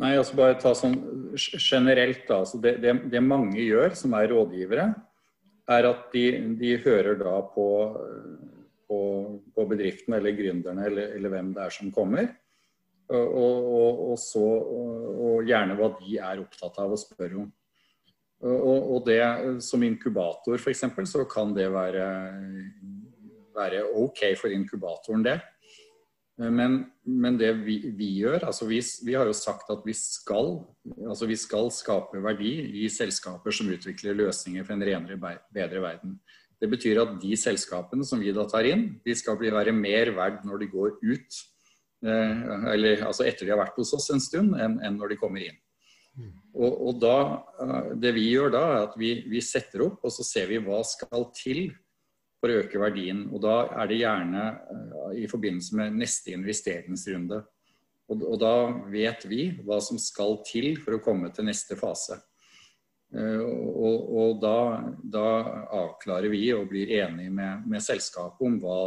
Nei, altså bare ta sånn generelt da, altså det, det, det, mange gjør som er rådgivere, er at de, de hører da på, på, på bedriftene eller gründerne eller, eller, hvem det er som kommer. Og, og, og, så, og, gjerne hva de er opptatt av å spørre om. Og, det som inkubator f.eks. så kan det være, være OK for inkubatoren, det. Men, men det vi, vi, gjør altså vi, vi, har jo sagt at vi skal, altså vi skal skape verdi i selskaper som utvikler løsninger for en renere, bedre verden. Det betyr at de selskapene som vi da tar inn, de skal bli være mer verd når de går ut. Eh, eller altså etter de har vært hos oss en stund, enn, en når de kommer inn. Og, og da, eh, Det vi gjør da, er at vi, vi setter opp, og så ser vi hva skal til for å øke verdien. Og da er det gjerne uh, i forbindelse med neste investeringsrunde. Og, da vet vi hva som skal til for å komme til neste fase. Uh, og, og da, da, avklarer vi og blir enige med, med selskapet om hva,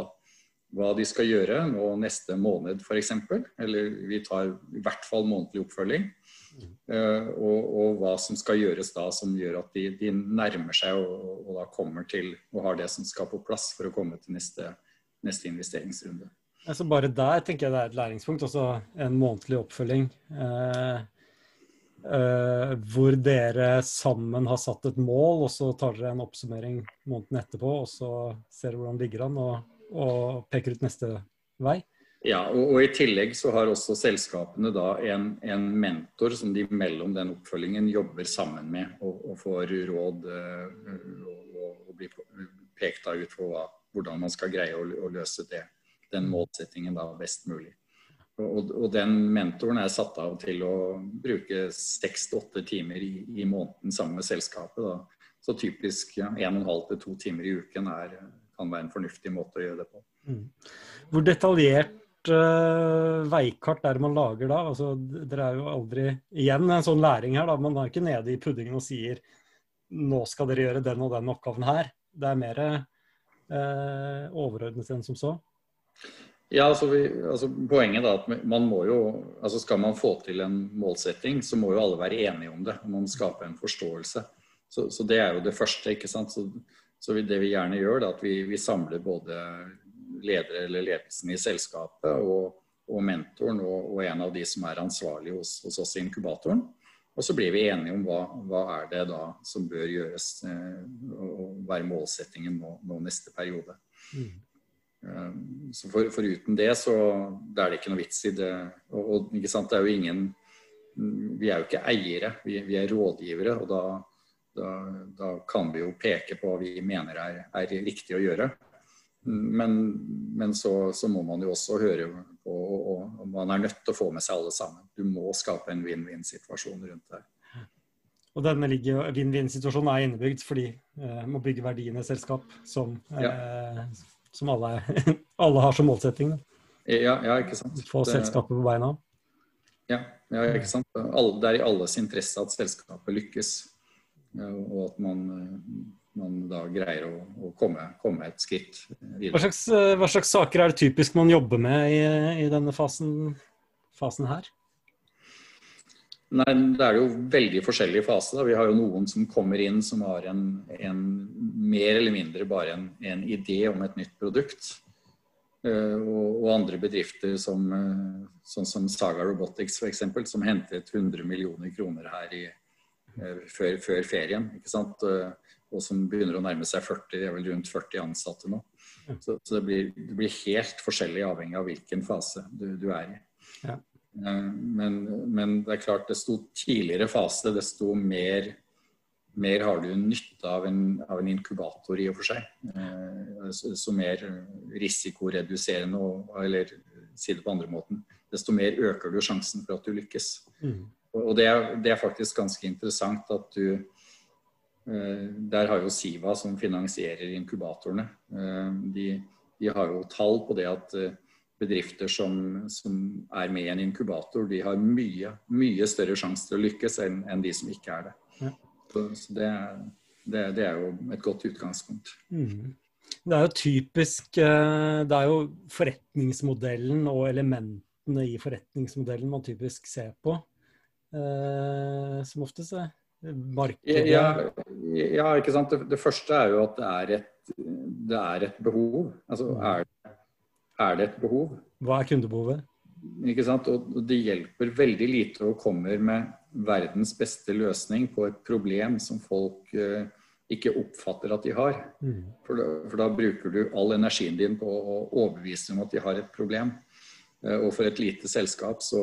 hva, de skal gjøre nå neste måned f.eks. Eller vi tar i hvert fall månedlig oppfølging. Uh, og, og, hva som skal gjøres da, som gjør at de, de nærmer seg og, og, da kommer til og har det som skal på plass for å komme til neste, neste investeringsrunde. Altså bare der tenker jeg det er et læringspunkt, altså en månedlig oppfølging. Eh, eh, hvor dere sammen har satt et mål, og så tar dere en oppsummering måneden etterpå, og så ser dere hvordan det ligger an, og, og peker ut neste vei. Ja, og, og, I tillegg så har også selskapene da en, en, mentor som de mellom den oppfølgingen jobber sammen med og, og får råd uh, og, og, blir pekt ut på hva, hvordan man skal greie å, å, løse det, den målsettingen da best mulig. Og, Den mentoren er satt av til å bruke seks til åtte timer i, i, måneden sammen med selskapet. Da. Så typisk ja, en og en halv til to timer i uken er, kan være en fornuftig måte å gjøre det på. Mm. Hvor detaljert uh, veikart der man lager da? Altså, dere er jo aldri igjen en sånn læring her. da, Man er ikke nede i puddingen og sier nå skal dere gjøre den og den oppgaven her. Det er mer uh, overordnet enn som så. Ja, altså, vi, altså Poenget da, at man må jo, altså skal man få til en målsetting, så må jo alle være enige om det. og Man skaper skape en forståelse. Så, så det er jo det første. ikke sant? Så, så det vi gjerne gjør, er at vi, vi samler både ledere eller ledelsen i selskapet og, og mentoren og, og, en av de som er ansvarlig hos, hos, oss i inkubatoren. Og så blir vi enige om hva, hva er det da som bør gjøres eh, og være målsettingen nå, nå neste periode. Mm. Um, så for, Foruten det så det er det ikke noe vits i det. Og, og ikke sant, det er jo ingen Vi er jo ikke eiere, vi, vi er rådgivere. og da, da, da, kan vi jo peke på hva vi mener er, er riktig å gjøre. Men, men så, så, må man jo også høre på, og, og man er nødt til å få med seg alle sammen. Du må skape en vinn-vinn-situasjon rundt det. Og denne vinn-vinn-situasjonen er innebygd fordi eh, man bygger verdiene i selskap som, ja. eh, som alle, alle, har som målsetting. Ja, ja, ikke sant. Få selskapet på beina. Ja, ja, ikke sant. Det er i alles interesse at selskapet lykkes, og at man man da greier å, å komme, komme, et skritt videre. Hva slags, eh, hva slags, saker er det typisk man jobber med i, i denne fasen, fasen, her? Nei, Det er jo veldig forskjellige faser. Vi har jo noen som kommer inn som har en, en mer eller mindre bare en, en, idé om et nytt produkt. Uh, og, og, andre bedrifter som, uh, sånn som Saga Robotics f.eks., som hentet 100 millioner kroner her i, før, før, ferien. ikke sant? Og som begynner å nærme seg 40, det er vel rundt 40 ansatte nå. Så, så det, blir, det, blir, helt forskjellig avhengig av hvilken fase du, du er i. Ja. Eh, men, men, det er klart, desto tidligere fase, desto mer, mer har du nytte av en, av en, inkubator i og for seg. Eh, så, så mer risikoreduserende, eller si det på andre måten, desto mer øker du sjansen for at du lykkes. Mm. Og det er, det er faktisk ganske interessant at du der har jo Siva, som finansierer inkubatorene, eh, de, de har jo tall på det at eh, bedrifter som, som, er med i en inkubator, de har mye, mye større sjanse til å lykkes enn, en de som ikke er det. Ja. Så, så det, det, det, er jo et godt utgangspunkt. Mm. Det er jo typisk Det er jo forretningsmodellen og elementene i forretningsmodellen man typisk ser på. eh, som oftest. det. Markedet ja, ja, ikke sant. Det, det, første er jo at det er et, det er et behov. Altså mm. er det, er det et behov? Hva er kundebehovet? Ikke sant? Og det hjelper veldig lite å komme med verdens beste løsning på et problem som folk uh, ikke oppfatter at de har. Mm. For, da, for, da, bruker du all energien din på å overbevise dem at de har et problem. Uh, og for et lite selskap så,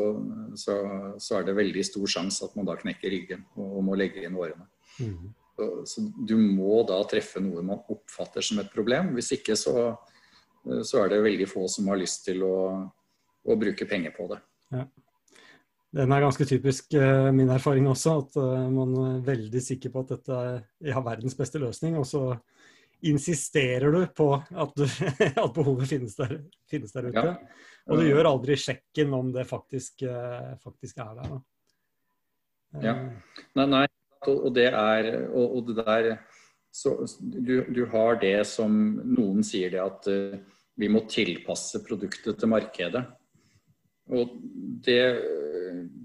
så, så, er det veldig stor sjanse at man da knekker ryggen og, og må legge inn årene. Mm. Så, så, du må da treffe noe man oppfatter som et problem. Hvis ikke så, så er det veldig få som har lyst til å å bruke penger på det. Ja. Den er ganske typisk uh, min erfaring også, at man er veldig sikker på at dette er ja, verdens beste løsning, og så insisterer du på at, du, at behovet finnes der, finnes der ute. Ja. Og du gjør aldri sjekken om det faktisk, uh, faktisk er der. Da. Ja. Nei, nei, og det er og, og det der så du, du, har det som noen sier det at vi må tilpasse produktet til markedet. Og det,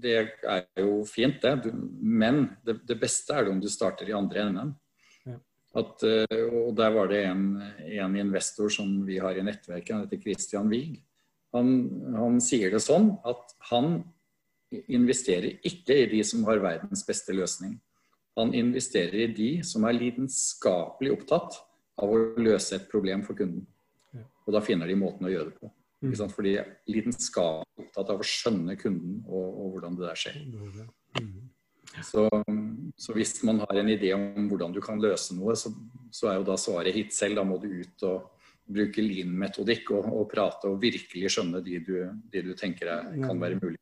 det, er jo fint, det. Men det, det, beste er det om du starter i andre enden. At, eh, og der var det en, en, investor som vi har i nettverket, han heter Christian Wiig. Han, han, sier det sånn at han investerer ikke i de som har verdens beste løsning. Han investerer i de som er lidenskapelig opptatt av å løse et problem for kunden. Og da finner de måten å gjøre det på. Ikke sant? de er lidenskapelig opptatt av å skjønne kunden og, og hvordan det der skjer. Så, så, hvis man har en idé om hvordan du kan løse noe, så, så er jo da svaret hit selv. Da må du ut og bruke lean-metodikk og, og, prate og virkelig skjønne de du, de du tenker er, kan være mulig.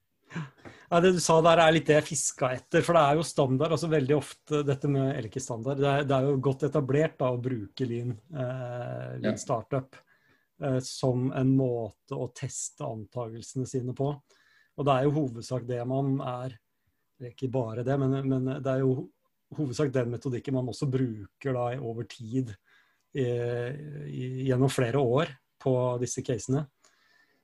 Ja, Det du sa der er litt det jeg fiska etter. For det er jo standard. altså veldig ofte dette med Eller ikke standard, det er, det er jo godt etablert da å bruke lean, eh, lean startup. Eh, som en måte å teste antakelsene sine på. Og det er jo hovedsak det man er Ikke bare det, men, men det er jo hovedsak den metodikken man også bruker da over tid i, gjennom flere år på disse casene.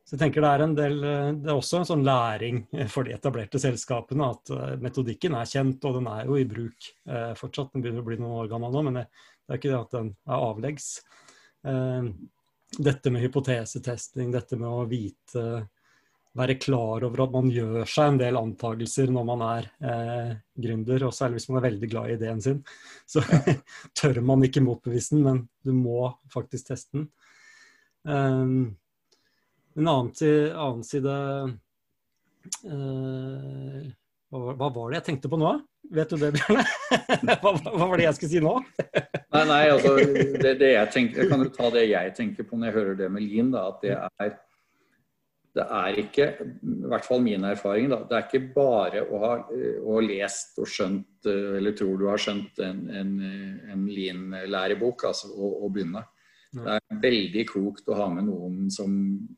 Så jeg tenker Det er en del, det er også en sånn læring for de etablerte selskapene at eh, metodikken er kjent, og den er jo i bruk eh, fortsatt. Den begynner å bli noen år gammel nå, men det, det er ikke det at den er avleggs. Eh, dette med hypotesetesting, dette med å vite Være klar over at man gjør seg en del antakelser når man er eh, gründer, og særlig hvis man er veldig glad i ideen sin. Så tør man ikke motbevise den, men du må faktisk teste den. Um, en annen, annen side uh, hva, hva, var det jeg tenkte på nå? Vet du det, Bjørne? hva, hva, var det jeg skulle si nå? nei, nei, altså, det, det jeg, tenker, kan du ta det jeg tenker på når jeg hører det med Lien. Da, at det er, det er ikke, i hvert fall min erfaring, da, det er ikke bare å ha å lest og skjønt, eller tror du har skjønt en, en, en Lien-lærebok, altså å, å begynne. Det er veldig klokt å ha med noen som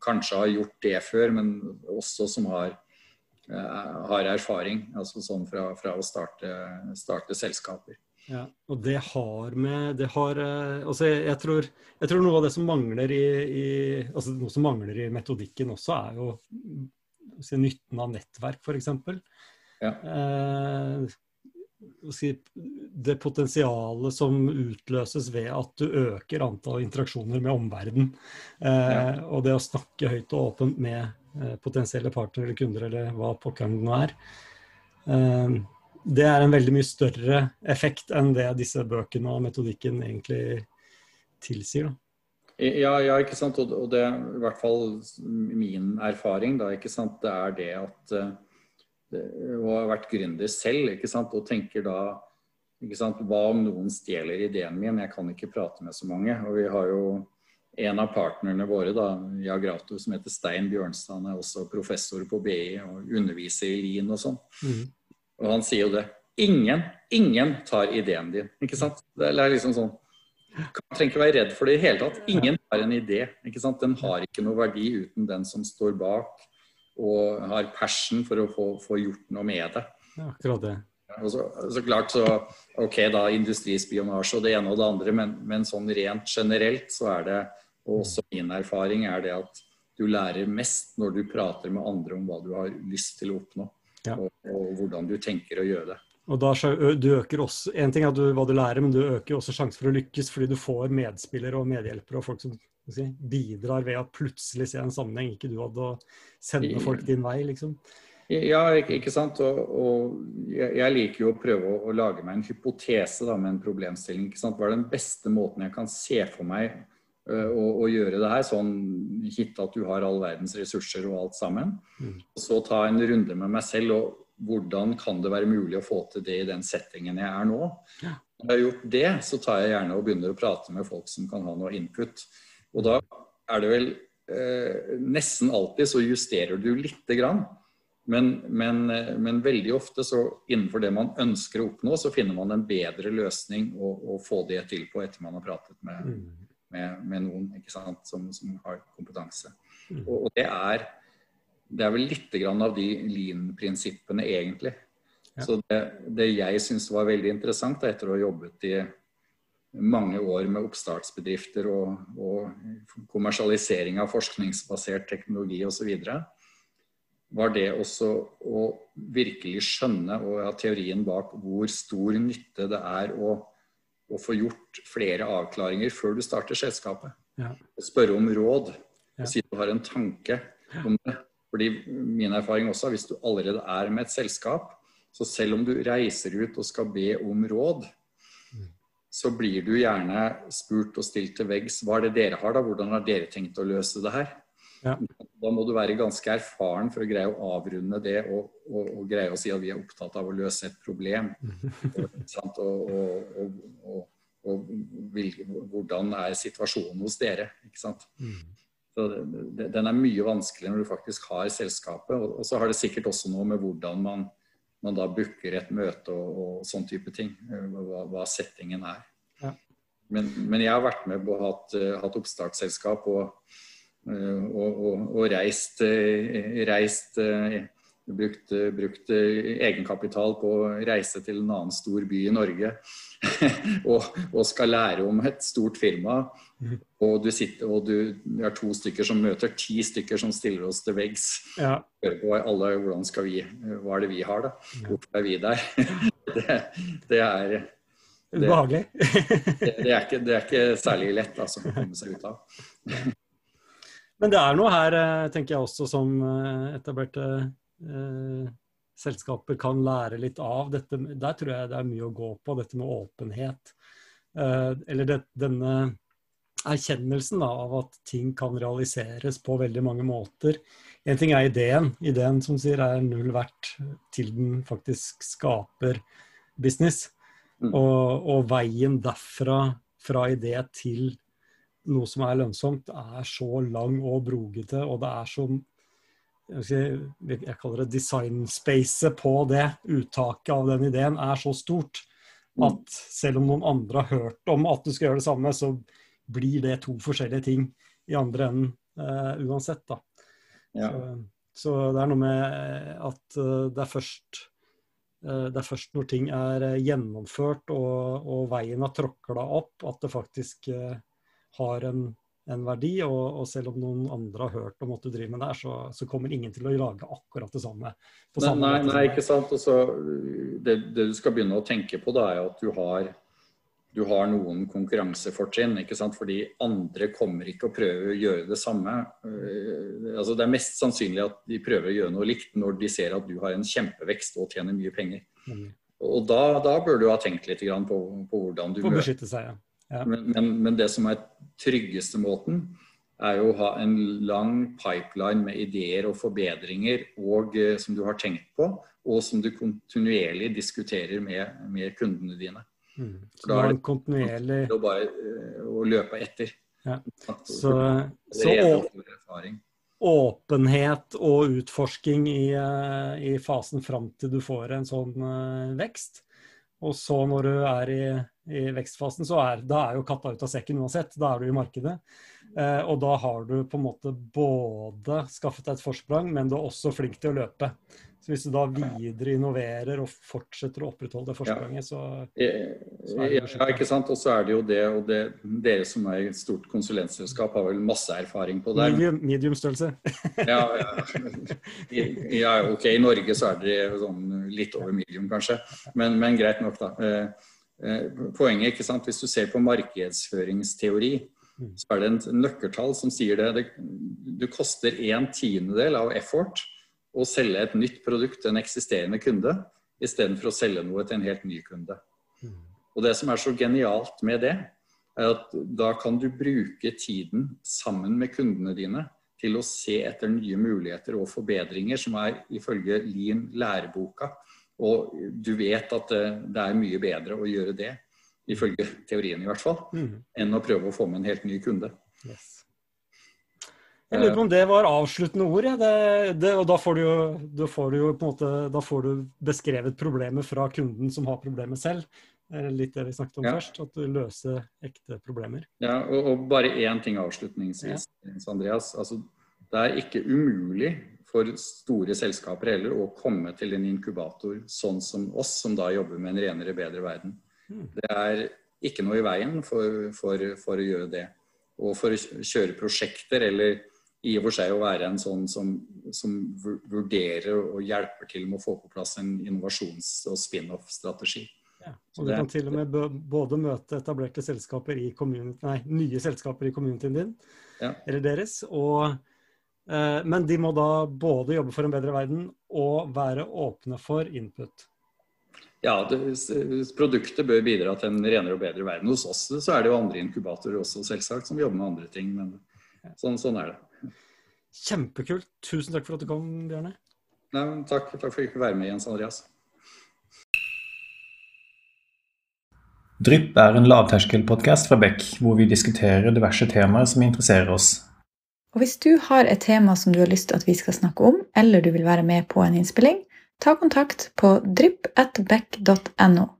kanskje har gjort det før, men også som har Eh, har erfaring, altså sånn fra, fra å starte, starte, selskaper. Ja, og det har med det har, eh, altså jeg, tror, jeg tror noe av det som mangler i, i, altså noe som mangler i metodikken også, er jo si, nytten av nettverk, f.eks. Ja. Eh, si, det potensialet som utløses ved at du øker antall interaksjoner med omverdenen. Eh, ja. Og det å snakke høyt og åpent med Eh, potensielle partnere eller kunder eller hva pokker det nå er. Eh, det er en veldig mye større effekt enn det disse bøkene og metodikken egentlig tilsier. Ja, ja, ikke sant. Og det er i hvert fall min erfaring, da, ikke sant. Det er det at Og har vært gründer selv, ikke sant. Og tenker da ikke sant, Hva om noen stjeler ideen min? Jeg kan ikke prate med så mange. Og vi har jo en av partnerne våre, da, Jagrato, som heter Stein Bjørnstad, han er også professor på BI og underviser i Lien og sånn. Mm. Og han sier jo det. Ingen, ingen tar ideen din. Ikke sant? Det er liksom sånn Man trenger ikke være redd for det i hele tatt. Ingen har en idé. ikke sant? Den har ikke noe verdi uten den som står bak og har passion for å få, få gjort noe med det. Ja, akkurat det. Og så, så, klart så Ok, da industrispionasje og det ene og det andre, men, men sånn rent generelt så er det og også min erfaring er det at du lærer mest når du prater med andre om hva du har lyst til å oppnå. Ja. og, og, hvordan du tenker å gjøre det. Og da, du øker også, En ting er du, hva du lærer, men du øker også sjansen for å lykkes fordi du får medspillere og medhjelpere og folk som si, bidrar ved å plutselig se en sammenheng, ikke du hadde å sende folk din vei, liksom. Ja, ikke sant. Og, og jeg liker jo å prøve å, å, lage meg en hypotese da, med en problemstilling. ikke sant? Hva er den beste måten jeg kan se for meg å, å, gjøre det her? Sånn gitt at du har all verdens ressurser og alt sammen. Mm. Så ta en runde med meg selv og hvordan kan det være mulig å få til det i den settingen jeg er nå. Ja. Når jeg har gjort det, så tar jeg gjerne og begynner å prate med folk som kan ha noe input. Og da er det vel eh, nesten alltid så justerer du lite grann. Men, men, men, veldig ofte så innenfor det man ønsker å oppnå, så finner man en bedre løsning å, å få det til på etter man har pratet med, mm. Med, med noen som, som, har kompetanse. Mm. Og, og, det, er, det er vel litt grann av de lean-prinsippene, egentlig. Ja. Så det, det jeg syns var veldig interessant da, etter å ha jobbet i mange år med oppstartsbedrifter og, og kommersialisering av forskningsbasert teknologi osv., var det også å virkelig skjønne og ha teorien bak hvor stor nytte det er å, å få gjort flere avklaringer før du starter selskapet. Ja. Spørre om råd. Ja. Si du har en tanke om det. Fordi min erfaring også, hvis du allerede er med et selskap, så selv om du reiser ut og skal be om råd, mm. så blir du gjerne spurt og stilt til veggs. Hva er det dere har, da? Hvordan har dere tenkt å løse det her? Ja. Da må du være ganske erfaren for å greie å avrunde det og, og, og greie å si at vi er opptatt av å løse et problem. og, og, hvordan er situasjonen hos dere? ikke sant? Mm. Så det, den er mye vanskeligere når du faktisk har selskapet. Og, så har det sikkert også noe med hvordan man, man da booker et møte og, og sånn type ting. Eh, hva, hva settingen er. Ja. Men, men, jeg har vært med på å ha hatt, eh, hatt oppstartsselskap. og og, og, og reist, eh, reist eh, brukt, brukt, egenkapital på å reise til en annen stor by i Norge og, og, skal lære om et stort firma. Og du sitter og du, du er to stykker som møter ti stykker som stiller oss til veggs. Ja. på alle, hvordan skal vi, Hva er det vi har, da? Hvorfor er vi der? det, det er det, det, det, er ikke, det er ikke særlig lett altså, å komme seg ut av. Men det er noe her, eh, tenker jeg også, som eh, etablerte eh, selskaper kan lære litt av. Dette, der tror jeg det er mye å gå på, dette med åpenhet. Eh, eller det, denne erkjennelsen da, av at ting kan realiseres på veldig mange måter. En ting er ideen. Ideen som sier er null verdt til den faktisk skaper business. Mm. Og, og, veien derfra, fra idé til noe som er lønnsomt, er så lang og brogete, og det er så jeg kaller det design-spacet på det, uttaket av den ideen, er så stort at selv om noen andre har hørt om at du skal gjøre det samme, så blir det to forskjellige ting i andre enden uh, uansett. da. Ja. Så, så, det er noe med at uh, det er først uh, det er først når ting er gjennomført og, og veien har tråkla opp, at det faktisk har en, en verdi. Og, og, selv om noen andre har hørt om hva du driver med der, så, så, kommer ingen til å lage akkurat det samme. nei, nei, nei, ikke sant. Også, det, det, du skal begynne å tenke på, da, er at du har, du har noen konkurransefortrinn. ikke sant? Fordi andre kommer ikke å prøve å gjøre det samme. Uh, altså Det er mest sannsynlig at de prøver å gjøre noe likt når de ser at du har en kjempevekst og tjener mye penger. Mm. Og da, da, bør du ha tenkt litt på, på hvordan du møter beskytte seg, ja. Ja. Men, men, men, det som er tryggeste måten, er jo å ha en lang pipeline med ideer og forbedringer og, uh, som du har tenkt på, og som du kontinuerlig diskuterer med, med kundene dine. Mm. Så da er det kontinuerlig å bare uh, å løpe etter. Ja. Så, så åpenhet og utforsking i, uh, i, fasen fram til du får en sånn vekst. Og så når du er i, i vekstfasen, så er, da er jo katta ut av sekken uansett. Da er du i markedet. Eh, og da har du på en måte både skaffet deg et forsprang, men du er også flink til å løpe. Så hvis du da videre innoverer og fortsetter å opprettholde det forspranget, så, så er det Ja, ikke sant. Og så er det jo det, og det, dere som er et stort konsulentselskap, har vel masse erfaring på det. Medium, medium-størrelse. ja, ja. ja, ok. I Norge så er det sånn litt over medium, kanskje. Men, men greit nok, da. Eh, eh, poenget, ikke sant. Hvis du ser på markedsføringsteori. Så er det en nøkkeltall som sier det. det du koster en tiendedel av effort å selge et nytt produkt til en eksisterende kunde, istedenfor å selge noe til en helt ny kunde. Og Det som er så genialt med det, er at da kan du bruke tiden sammen med kundene dine til å se etter nye muligheter og forbedringer som er ifølge Lean læreboka. Og du vet at det, det er mye bedre å gjøre det, ifølge teorien i hvert fall, mm. enn å prøve å få med en helt ny kunde. Yes. Jeg lurer på om det var avsluttende ord. Ja. Det, det, og da får, du jo, da får du jo på en måte, da får du beskrevet problemet fra kunden som har problemet selv. Det er litt det vi snakket om ja. først, at du løser ekte problemer. Ja, og, og bare én ting avslutningsvis, ja. Andreas. Altså, det er ikke umulig for store selskaper heller å komme til en inkubator sånn som oss, som da jobber med en renere, bedre verden. Det er ikke noe i veien for, for, for å gjøre det. Og for å kjøre prosjekter eller i og for seg å være en sånn som, som vurderer og hjelper til med å få på plass en innovasjons- og spin-off-strategi. Ja, og Du kan til og med både møte etablerte selskaper i nei, nye selskaper i communityen din, ja. eller deres, og, eh, men de må da både jobbe for en bedre verden og være åpne for input. Ja, det, produktet bør bidra til en renere og bedre verden. Hos oss så er det jo andre inkubatorer også, selvsagt, som jobber med andre ting. Men sånn, sånn er det. Kjempekult. Tusen takk for at du kom, Bjørne. Nei, takk, takk for at jeg fikk være med, Jens Andreas. Drypp er en lavterskelpodkast fra Beck, hvor vi diskuterer diverse temaer som interesserer oss. Og Hvis du har et tema som du har lyst til at vi skal snakke om, eller du vil være med på en innspilling, ta kontakt på drypp.beck.no.